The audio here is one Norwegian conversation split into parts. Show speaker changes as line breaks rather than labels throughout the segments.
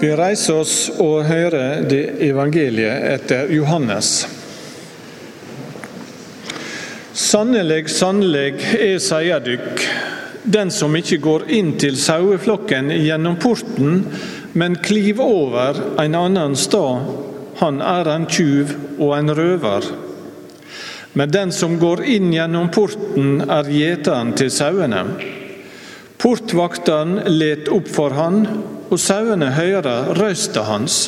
Vi reiser oss og hører det evangeliet etter Johannes. Sannelig, sannelig, jeg sier dykk, den som ikke går inn til saueflokken gjennom porten, men kliv over en annen stad, han er en tjuv og en røver. Men den som går inn gjennom porten, er gjeteren til sauene. Portvakteren let opp for han, og sauene hører røysta hans.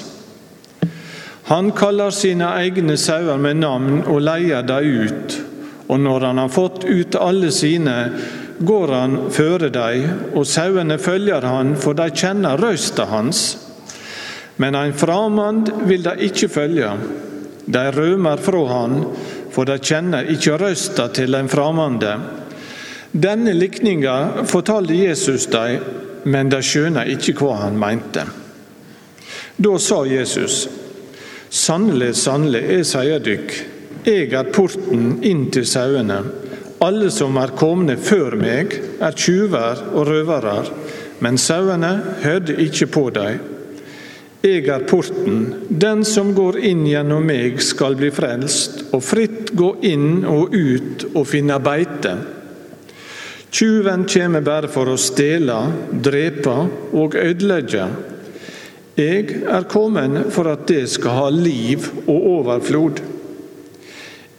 Han kaller sine egne sauer med navn og leier dem ut. Og når han har fått ut alle sine, går han føre dem, og sauene følger han, for de kjenner røysta hans. Men en framand vil de ikke følge. De rømmer fra han, for de kjenner ikke røysta til en framande. Denne likninga fortalte Jesus dem, men de skjønner ikke hva han mente. Da sa Jesus, sannelig, sannelig, jeg sier dykk, jeg er porten inn til sauene. Alle som er komne før meg, er tjuver og røvere, men sauene hørte ikke på dem. Jeg er porten, den som går inn gjennom meg skal bli frelst, og fritt gå inn og ut og finne beite. Tjuven kommer bare for å stjele, drepe og ødelegge. Jeg er kommet for at det skal ha liv og overflod.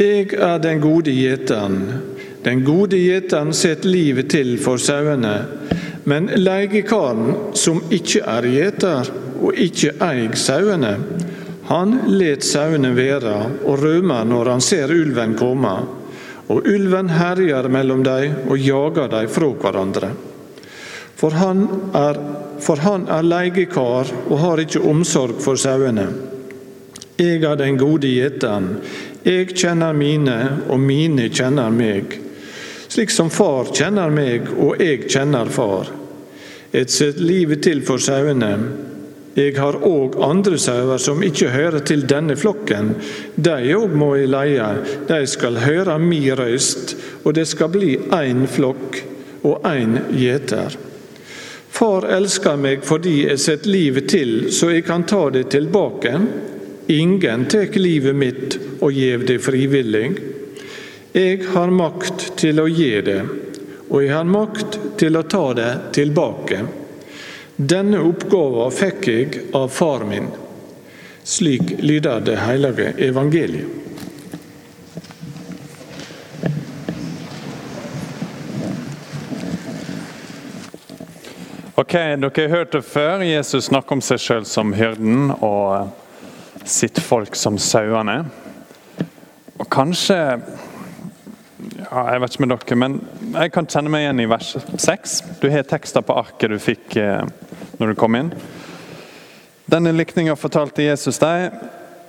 Jeg er den gode gjeteren. Den gode gjeteren setter livet til for sauene. Men leiekaren, som ikke er gjeter og ikke eier sauene, han let sauene være og rømmer når han ser ulven komme. Og ulven herjer mellom dem og jager dem fra hverandre. For han er, for han er leiekar og har ikke omsorg for sauene. Jeg er den gode gjeteren. Jeg kjenner mine, og mine kjenner meg. Slik som far kjenner meg, og jeg kjenner far. Jeg setter livet til for sauene. Jeg har òg andre sauer som ikke hører til denne flokken. De òg må jeg leie, de skal høre mi røyst, og det skal bli én flokk og én gjeter. Far elsker meg fordi jeg setter livet til, så jeg kan ta det tilbake. Ingen tar livet mitt og gjev det frivillig. Jeg har makt til å gi det, og jeg har makt til å ta det tilbake. Denne oppgåva fikk jeg av far min. Slik lyder det hellige evangeliet.
Ok, Dere har hørt det før. Jesus snakker om seg sjøl som hyrden og sitt folk som sauene. Og kanskje ja, Jeg vet ikke med dere, men jeg kan kjenne meg igjen i vers 6. Du har tekster på arket du fikk eh, når du kom inn. Denne likninga fortalte Jesus deg,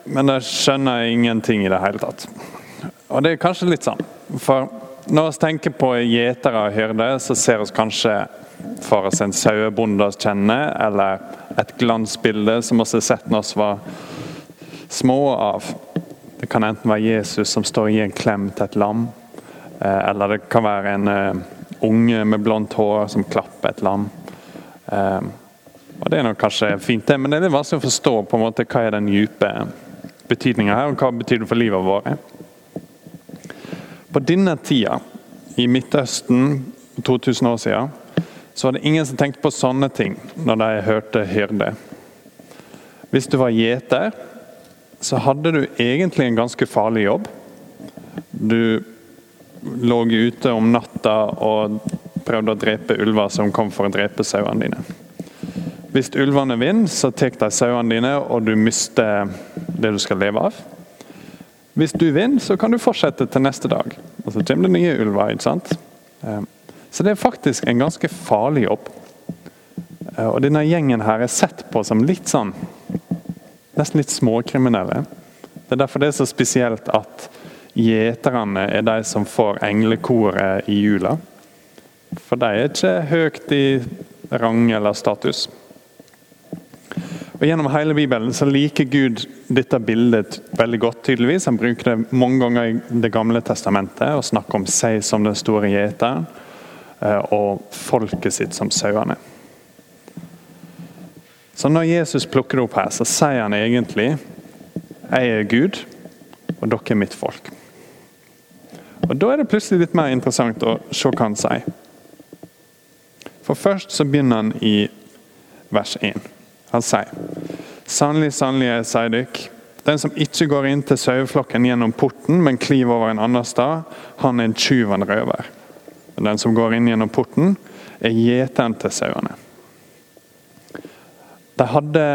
men de skjønner ingenting i det hele tatt. Og det er kanskje litt sånn. For når vi tenker på gjetere og hyrder, så ser vi kanskje for oss en sauebonde vi kjenner, eller et glansbilde som vi har sett når vi var små av. Det kan enten være Jesus som står gir en klem til et lam, eh, eller det kan være en uh, unge med blondt hår som klapper et lam. Og Det er nok kanskje fint, det, men det er litt vanskelig å forstå på en måte hva er den dype betydninga her, og hva betyr det for livet vårt. På denne tida, i Midtøsten 2000 år siden, så var det ingen som tenkte på sånne ting når de hørte hyrde. Hvis du var gjeter, så hadde du egentlig en ganske farlig jobb. Du lå ute om natta og prøvde å drepe ulver som kom for å drepe sauene dine. Hvis ulvene vinner, så tar de sauene dine, og du mister det du skal leve av. Hvis du vinner, så kan du fortsette til neste dag. Og så kommer det nye ulver. ikke sant? Så det er faktisk en ganske farlig jobb. Eh, og denne gjengen her er sett på som litt sånn Nesten litt småkriminelle. Det er derfor det er så spesielt at gjeterne er de som får englekoret i jula. For de er ikke høyt i rang eller status. Og Gjennom hele Bibelen så liker Gud dette bildet veldig godt. tydeligvis. Han bruker det mange ganger i Det gamle testamentet og snakker om seg som den store gjeteren. Eh, og folket sitt som sauene. Så når Jesus plukker det opp her, så sier han egentlig jeg er Gud, og dere er mitt folk. Og Da er det plutselig litt mer interessant å se hva han sier. For først så begynner han i vers 1. Han sier Sannelig, sannelig, jeg sier dere, den som ikke går inn til saueflokken gjennom porten, men kliver over en annen stad, han er en tjuv og en røver. Men den som går inn gjennom porten, er gjeteren til sauene. De hadde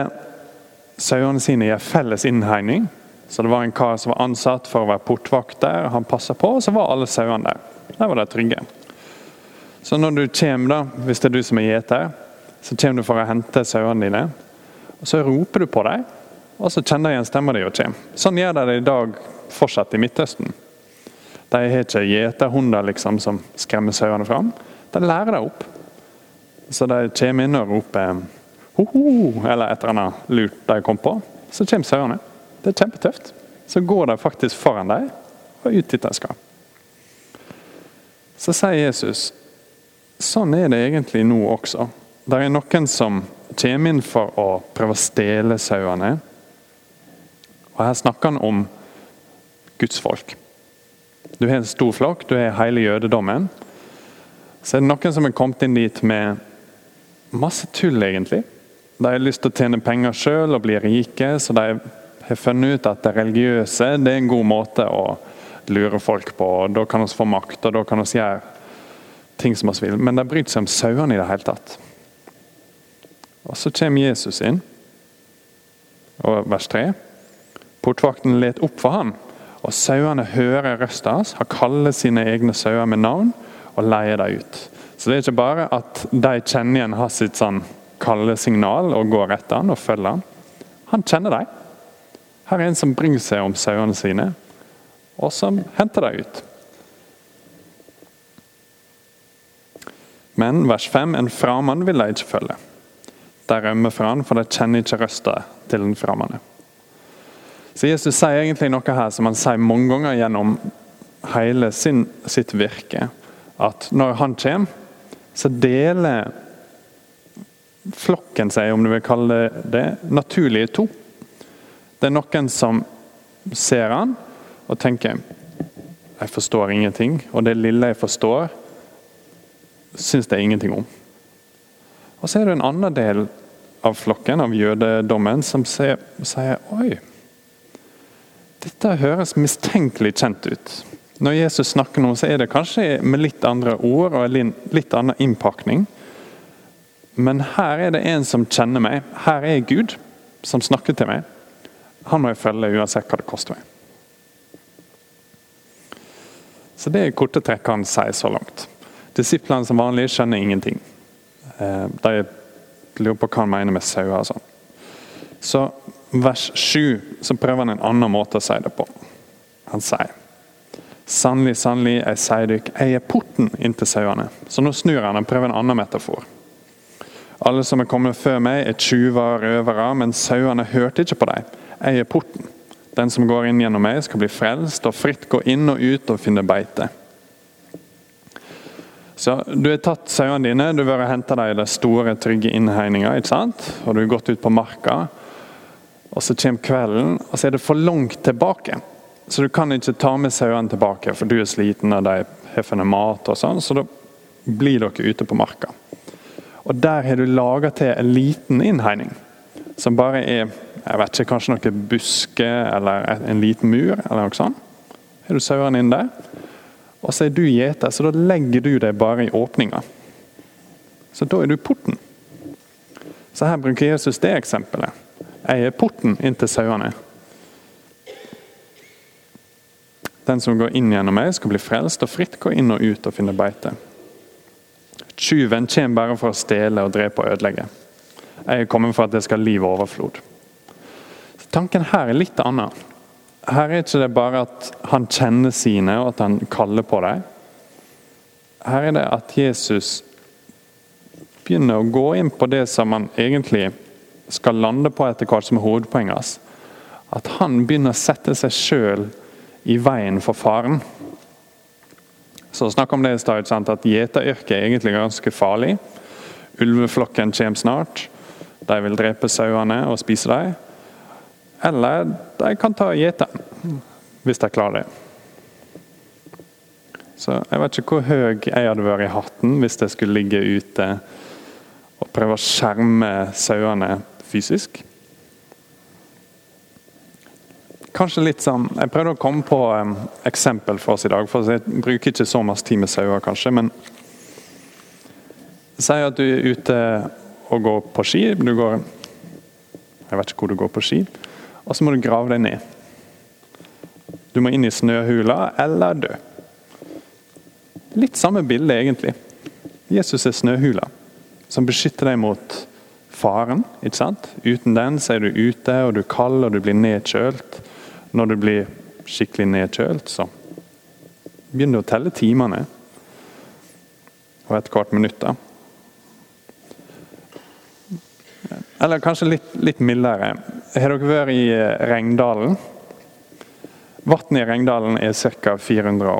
sauene sine i en felles innhegning. Så det var en kar som var ansatt for å være portvakt der. Han passa på, og så var alle sauene der. Der var de trygge. Så når du kommer, da, hvis det er du som er gjeter, så kommer du for å hente sauene dine. Og Så roper du på dem, og så kjenner de igjen stemma di og kommer. Sånn gjør de det i dag fortsatt i Midtøsten. De har ikke gjeterhunder liksom, som skremmer sauene fram. De lærer det opp. Så de kommer inn og roper ho-ho, eller et eller annet lurt de kom på. Så kommer sauene. Det er kjempetøft. Så går de faktisk foran dem og ut dit de skal. Så sier Jesus sånn er det egentlig nå også. Det er noen som kommer inn for å prøve å stjele sauene. Og Her snakker han om Guds folk. Du har en stor flokk, du har hele jødedommen. Så er det noen som er kommet inn dit med masse tull, egentlig. De har lyst til å tjene penger sjøl og bli rike, så de har funnet ut at det religiøse det er en god måte å lure folk på. og Da kan vi få makt, og da kan vi gjøre ting som vi vil. Men de bryr seg om sauene i det hele tatt. Og Så kommer Jesus inn, og vers 3. Portvakten let opp for ham, og sauene hører røsta hans. Han kaller sine egne sauer med navn og leier dem ut. Så det er ikke bare at de kjenner igjen hans sitt sånn kallesignal og går etter han og følger han. Han kjenner dem. Her er en som bryr seg om sauene sine, og som henter dem ut. Men vers 5, en framann vil de ikke følge. De rømmer fra han, for de kjenner ikke røsta til den fremmede. Så Jesus sier egentlig noe her som han sier mange ganger gjennom hele sin, sitt virke. At når han kommer, så deler flokken seg, om du vil kalle det det, naturlig to. Det er noen som ser han og tenker jeg forstår ingenting. Og det lille jeg forstår, syns jeg ingenting om. Og så er det en annen del av flokken, av jødedommen, som sier, sier oi, dette høres mistenkelig kjent ut. Når Jesus snakker nå, så er det kanskje med litt andre ord og litt annen innpakning. Men her er det en som kjenner meg. Her er Gud som snakker til meg. Han må jeg følge uansett hva det koster meg. Så Det er korte trekk han sier så langt. Disiplene som vanlig skjønner ingenting. Eh, de lurer på hva han mener med sauer. og sånn. Så vers 7 så prøver han en annen måte å si det på. Han sier Sannelig, sannelig, jeg sier dere, jeg er porten inn til sauene. Så nå snur han og prøver en annen metafor. Alle som er kommet før meg, er tjuver og røvere, men sauene hørte ikke på dem. Jeg er porten. Den som går inn gjennom meg, skal bli frelst og fritt gå inn og ut og finne beite. Så Du har tatt sauene dine, du har henta dem i den store, trygge innhegninga. Og du har gått ut på marka. Og Så kommer kvelden, og så er det for langt tilbake. Så du kan ikke ta med sauene tilbake, for du er sliten og de har funnet mat. og sånn, Så da blir dere ute på marka. Og Der har du laga til en liten innhegning, som bare er jeg vet ikke, kanskje noen buske eller en liten mur. eller noe sånt. Har du sauene inn der? Og så er du gjeter, så da legger du deg bare i åpninga. Så da er du porten. Så her bruker Jesus det eksempelet. Jeg er porten inn til sauene. Den som går inn gjennom meg, skal bli frelst og fritt gå inn og ut og finne beite. Tjuven kommer bare for å stjele og drepe og ødelegge. Jeg er kommet for at det skal ha liv og overflod. Så tanken her er litt annen. Her er ikke det bare at han kjenner sine og at han kaller på dem. Her er det at Jesus begynner å gå inn på det som han egentlig skal lande på etter hvert, som er hovedpoenget hans. At han begynner å sette seg sjøl i veien for faren. Så snakk om det i stad, at Gjeteryrket er egentlig ganske farlig. Ulveflokken kommer snart. de vil drepe sauene og spise dem. Eller de kan ta og gjete hvis de klarer det. Så jeg vet ikke hvor høy jeg hadde vært i hatten hvis jeg skulle ligge ute og prøve å skjerme sauene fysisk. Kanskje litt sånn, Jeg prøvde å komme på um, eksempel for oss i dag. for Jeg bruker ikke så masse tid med sauer, kanskje. Men si at du er ute og går på ski. Du går Jeg vet ikke hvor du går på ski. Og så må du grave deg ned. Du må inn i snøhula eller dø. Litt samme bilde, egentlig. Jesus er snøhula, som beskytter deg mot faren. ikke sant? Uten den så er du ute, og du er kald og du blir nedkjølt. Når du blir skikkelig nedkjølt, så begynner du å telle timene. Og et kvart minutt. da. Eller kanskje litt, litt mildere. Har dere vært i Regndalen? Vannet i Rengdalen er ca. 400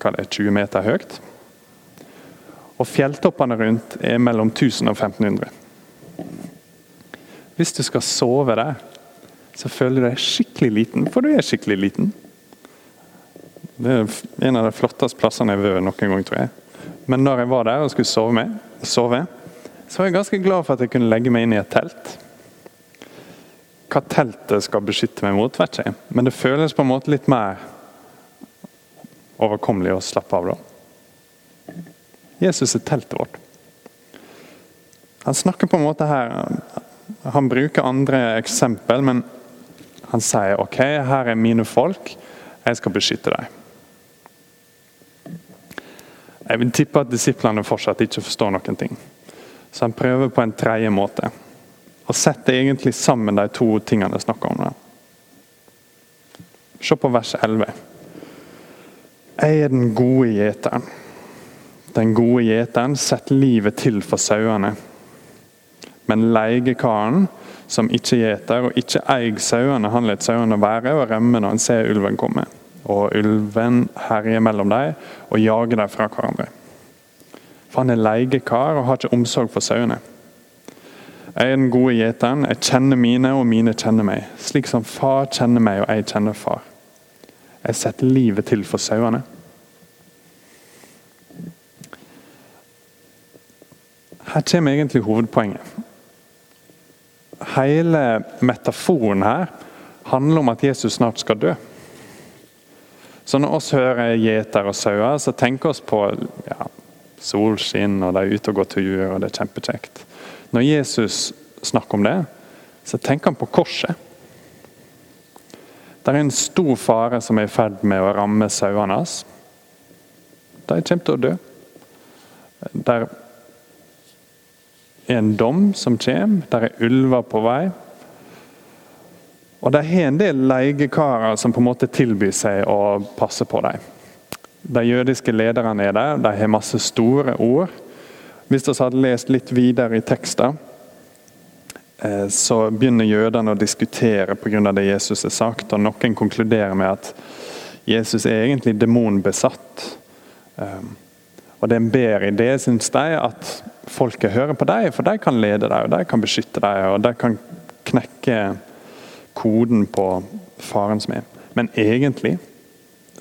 hva det er, 20 meter høyt. Og fjelltoppene rundt er mellom 1000 og 1500. Hvis du skal sove der, så føler du deg skikkelig liten, for du er skikkelig liten. Det er en av de flotteste plassene jeg har vært noen gang, tror jeg. Men når jeg var der og skulle sove, med, sove, så var jeg ganske glad for at jeg kunne legge meg inn i et telt. Hva teltet skal beskytte meg mot, vet jeg. Men det føles på en måte litt mer overkommelig å slappe av. da. Jesus er teltet vårt. Han snakker på en måte her Han bruker andre eksempel, men han sier ok, her er mine folk, jeg skal beskytte dem. Jeg vil tippe at disiplene fortsatt ikke forstår noen ting. Så han prøver på en tredje måte. Og setter egentlig sammen de to tingene jeg snakker om. Se på vers 11. Jeg er den gode gjeteren. Den gode gjeteren setter livet til for sauene. Men leiekaren, som ikke gjeter og ikke eier sauene, han lar sauene være og rømme når han ser ulven komme. Og ulven herjer mellom dem og jager dem fra hverandre. For han er leiekar og har ikke omsorg for sauene. Jeg er den gode gjeteren, jeg kjenner mine, og mine kjenner meg. Slik som far kjenner meg, og jeg kjenner far. Jeg setter livet til for sauene. Her kommer egentlig hovedpoenget. Hele metaforen her handler om at Jesus snart skal dø. Så når oss hører gjeter og sauer, så tenker oss på ja, solskinn, og de er ute og går tur, og det er kjempekjekt. Når Jesus snakker om det, så tenker han på korset. Det er en stor fare som er i ferd med å ramme sauene hans. De kommer til å dø. Der er en dom som kommer, der er ulver på vei. Og de har en del leiekarer som på en måte tilbyr seg å passe på dem. De jødiske lederne er der, de har masse store ord. Hvis vi hadde lest litt videre i teksten, eh, så begynner jødene å diskutere pga. det Jesus har sagt. og Noen konkluderer med at Jesus er egentlig demonbesatt. Eh, og Det er en bedre idé, syns de, at folket hører på dem, for de kan lede dem, og de kan beskytte dem, og de kan knekke koden på faren som er. Men egentlig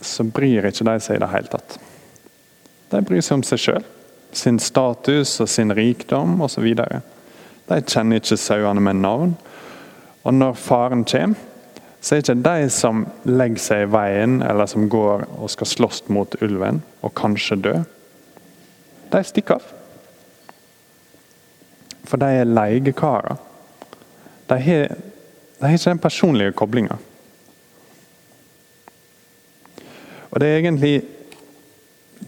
så bryr ikke de seg i det hele tatt. De bryr seg om seg sjøl, sin status og sin rikdom osv. De kjenner ikke sauene med navn. Og når faren kommer, så er det ikke de som legger seg i veien, eller som går og skal slåss mot ulven og kanskje dø. De stikker av. For de er leiekarer. De har, ikke den personlige koblinga. Og Det er egentlig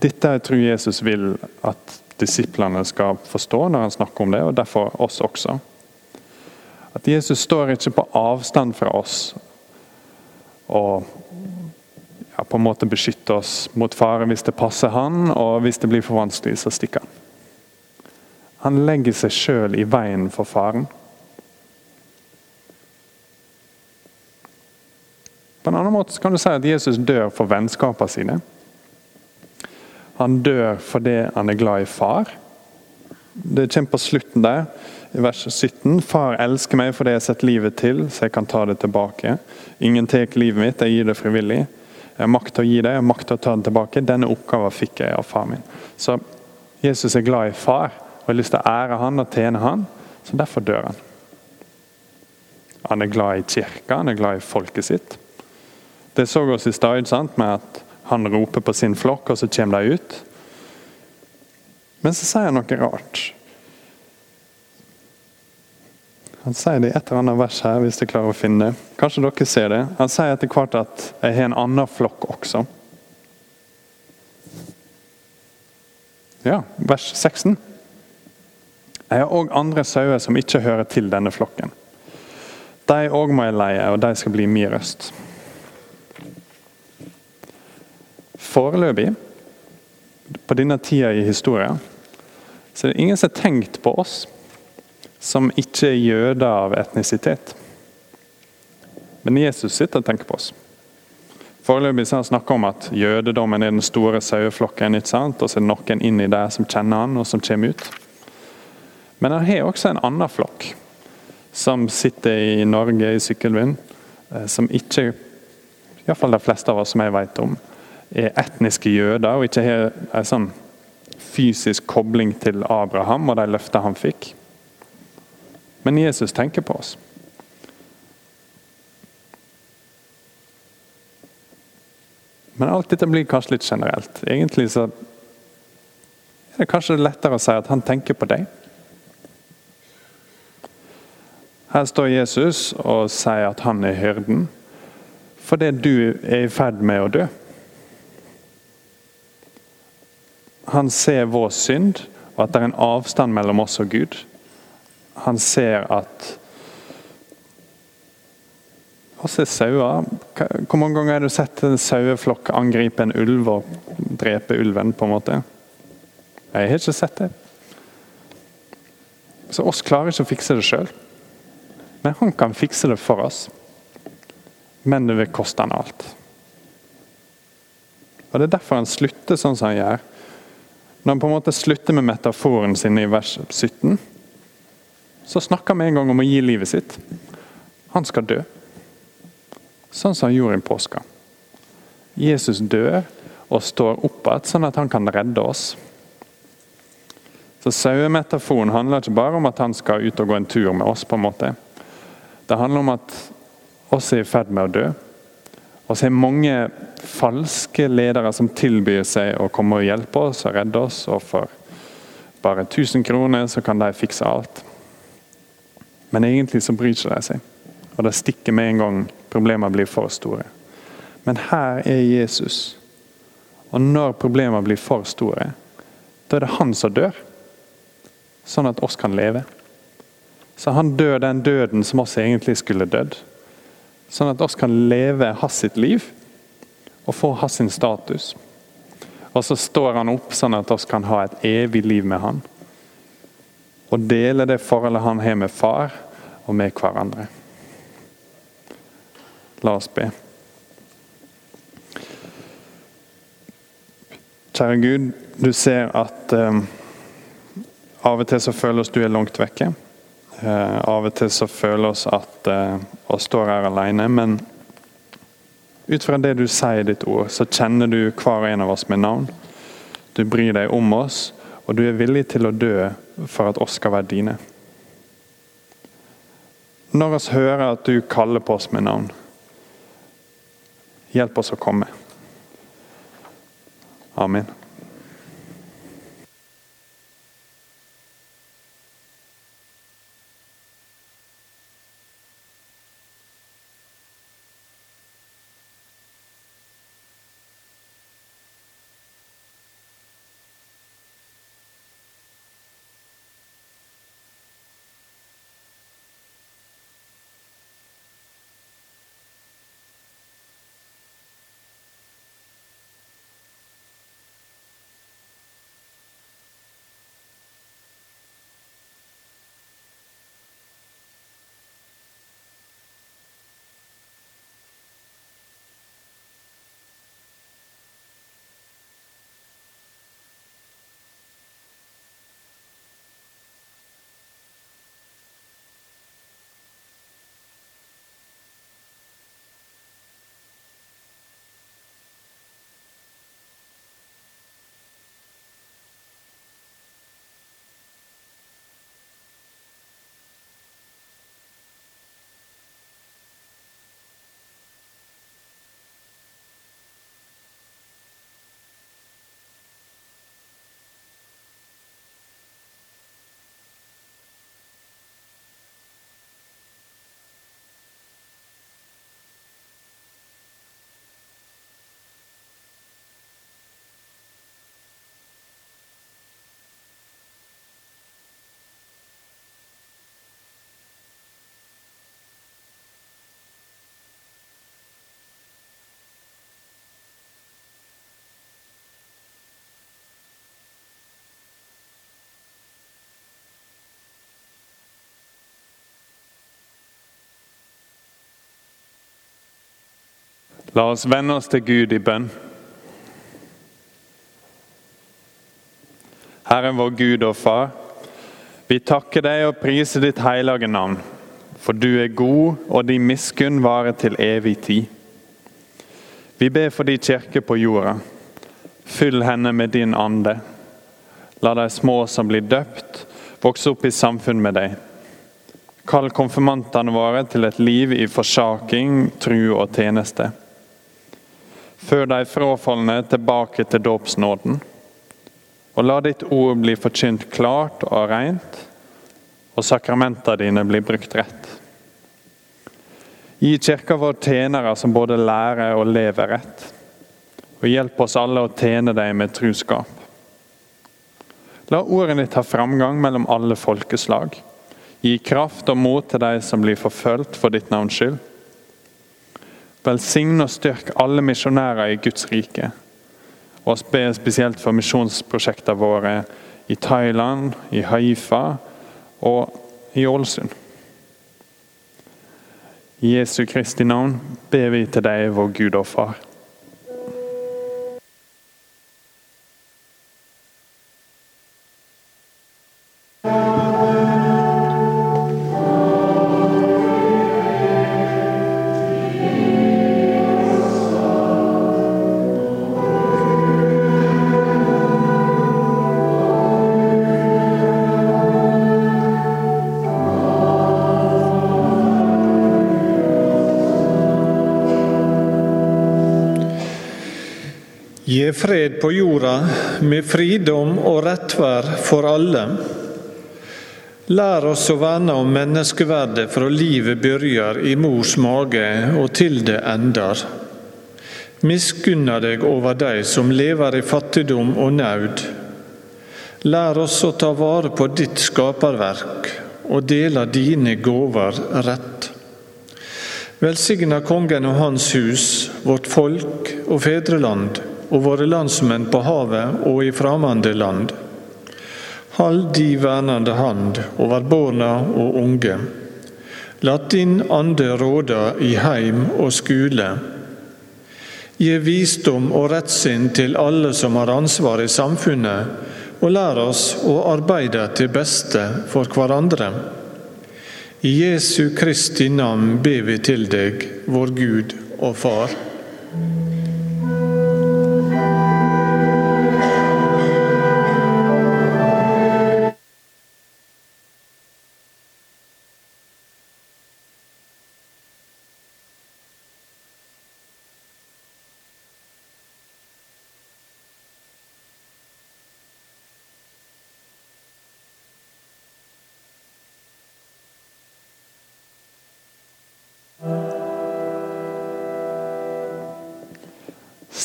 dette jeg tror Jesus vil at disiplene skal forstå når han snakker om det, og derfor oss også. At Jesus står ikke på avstand fra oss og ja, på en måte beskytter oss mot fare hvis det passer han, og hvis det blir for vanskelig, så stikker han. Han legger seg sjøl i veien for faren. På en annen måte kan du si at Jesus dør for vennskapene sine. Han dør fordi han er glad i far. Det kommer på slutten der. i vers 17. Far elsker meg fordi jeg har sett livet til, så jeg kan ta det tilbake. Ingen tar livet mitt, jeg gir det frivillig. Jeg har makt til å gi det, jeg har makt til å ta det tilbake. Denne oppgaven fikk jeg av far min. Så Jesus er glad i far og har lyst til å ære han og tjene han, så derfor dør han. Han er glad i kirka, han er glad i folket sitt. Det så oss i stad med at han roper på sin flokk, og så kommer de ut. Men så sier han noe rart. Han sier det i et eller annet vers her, hvis dere klarer å finne det. Kanskje dere ser det. Han sier etter hvert at 'jeg har en annen flokk også'. Ja, vers 16. Jeg har òg andre sauer som ikke hører til denne flokken. De òg må jeg leie, og de skal bli min røst. Foreløpig, på denne tida i historien, så er det ingen som har tenkt på oss som ikke er jøder av etnisitet. Men Jesus sitter og tenker på oss. Foreløpig har han snakka om at jødedommen er den store saueflokken, og så er det noen inni der som kjenner han, og som kommer ut. Men han har også en annen flokk, som sitter i Norge, i Sykkylven, eh, som ikke, iallfall de fleste av oss som jeg vet om, er etniske jøder og ikke har en sånn fysisk kobling til Abraham og de løftene han fikk. Men Jesus tenker på oss. Men alt dette blir kanskje litt generelt. Egentlig så er det kanskje lettere å si at han tenker på deg. Her står Jesus og sier at han er hyrden fordi du er i ferd med å dø. Han ser vår synd, og at det er en avstand mellom oss og Gud. Han ser at oss er sauer. Hvor mange ganger har du sett en saueflokk angripe en ulv og drepe ulven? på en måte? Jeg har ikke sett det. Så oss klarer ikke å fikse det sjøl. Men han kan fikse det for oss. Men det vil koste han alt. Og Det er derfor han slutter sånn som han gjør. Når han på en måte slutter med metaforen sin i vers 17, så snakker han en gang om å gi livet sitt. Han skal dø. Sånn som han gjorde i påska. Jesus dør og står opp igjen, sånn at han kan redde oss. Så Sauemetaforen handler ikke bare om at han skal ut og gå en tur med oss. på en måte. Det handler om at oss er i ferd med å dø. Og så er mange falske ledere som tilbyr seg å komme og hjelpe oss og redde oss. Og for bare 1000 kroner så kan de fikse alt. Men egentlig så bryr ikke de seg. Og det stikker med en gang problemene blir for store. Men her er Jesus. Og når problemene blir for store, da er det han som dør. Sånn at oss kan leve. Så han dør den døden som oss egentlig skulle dødd. Sånn at oss kan leve hans sitt liv og få hans sin status. Og så står han opp sånn at oss kan ha et evig liv med han. Og dele det forholdet han har med far og med hverandre. La oss be. Kjære Gud, du ser at um, av og til så føler oss du er langt vekke. Uh, av og til så føler oss at uh, og står her alene, men ut fra det du sier i ditt ord, så kjenner du hver og en av oss med navn. Du bryr deg om oss, og du er villig til å dø for at oss skal være dine. Når oss hører at du kaller på oss med navn, hjelp oss å komme. Amen. La oss vende oss til Gud i bønn. Herre vår Gud og Far, vi takker deg og priser ditt hellige navn, for du er god, og din miskunn varer til evig tid. Vi ber for de kirke på jorda. Fyll henne med din ande. La de små som blir døpt, vokse opp i samfunn med deg. Kall konfirmantene våre til et liv i forsaking, tru og tjeneste. Før de frafalne tilbake til dåpsnåden. Og la ditt ord bli forkynt klart og rent, og sakramentene dine bli brukt rett. Gi kirka vår tjenere som både lærer og lever rett. Og hjelp oss alle å tjene deg med truskap. La ordene ditt ha framgang mellom alle folkeslag. Gi kraft og mot til de som blir forfulgt for ditt navns skyld. Velsign og styrk alle misjonærer i Guds rike. Og oss spesielt for misjonsprosjektene våre i Thailand, i Haifa og i Ålesund. I Jesu Kristi navn ber vi til deg, vår Gud og Far.
Gi fred på jorda med fridom og rettverd for alle. Lær oss å verne om menneskeverdet fra livet begynner i mors mage og til det ender. Miskunna deg over de som lever i fattigdom og naud. Lær oss å ta vare på ditt skaperverk og dele dine gaver rett. Velsigna kongen og hans hus, vårt folk og fedreland og våre landsmenn på havet og i framande land. Hold de vernende hand over barna og unge. La din ande råde i heim og skole. Gi visdom og rettssinn til alle som har ansvar i samfunnet, og lær oss å arbeide til beste for hverandre. I Jesu Kristi navn ber vi til deg, vår Gud og Far.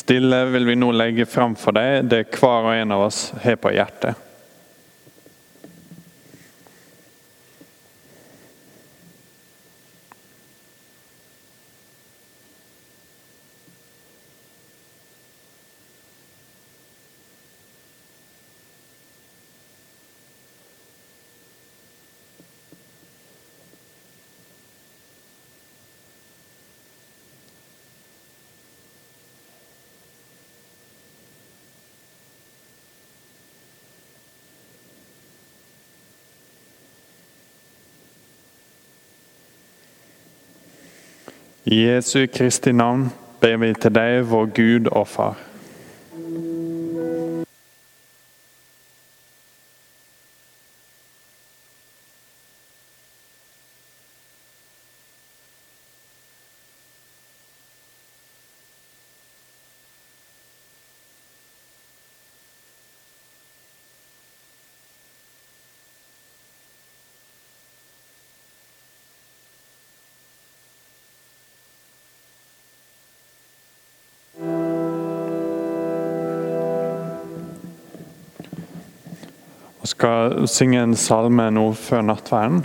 Stille vil vi nå legge fram for deg det hver og en av oss har på hjertet. I Jesu Kristi navn ber vi til deg, vår Gud og Far. Skal synge en salme nå før nattverden.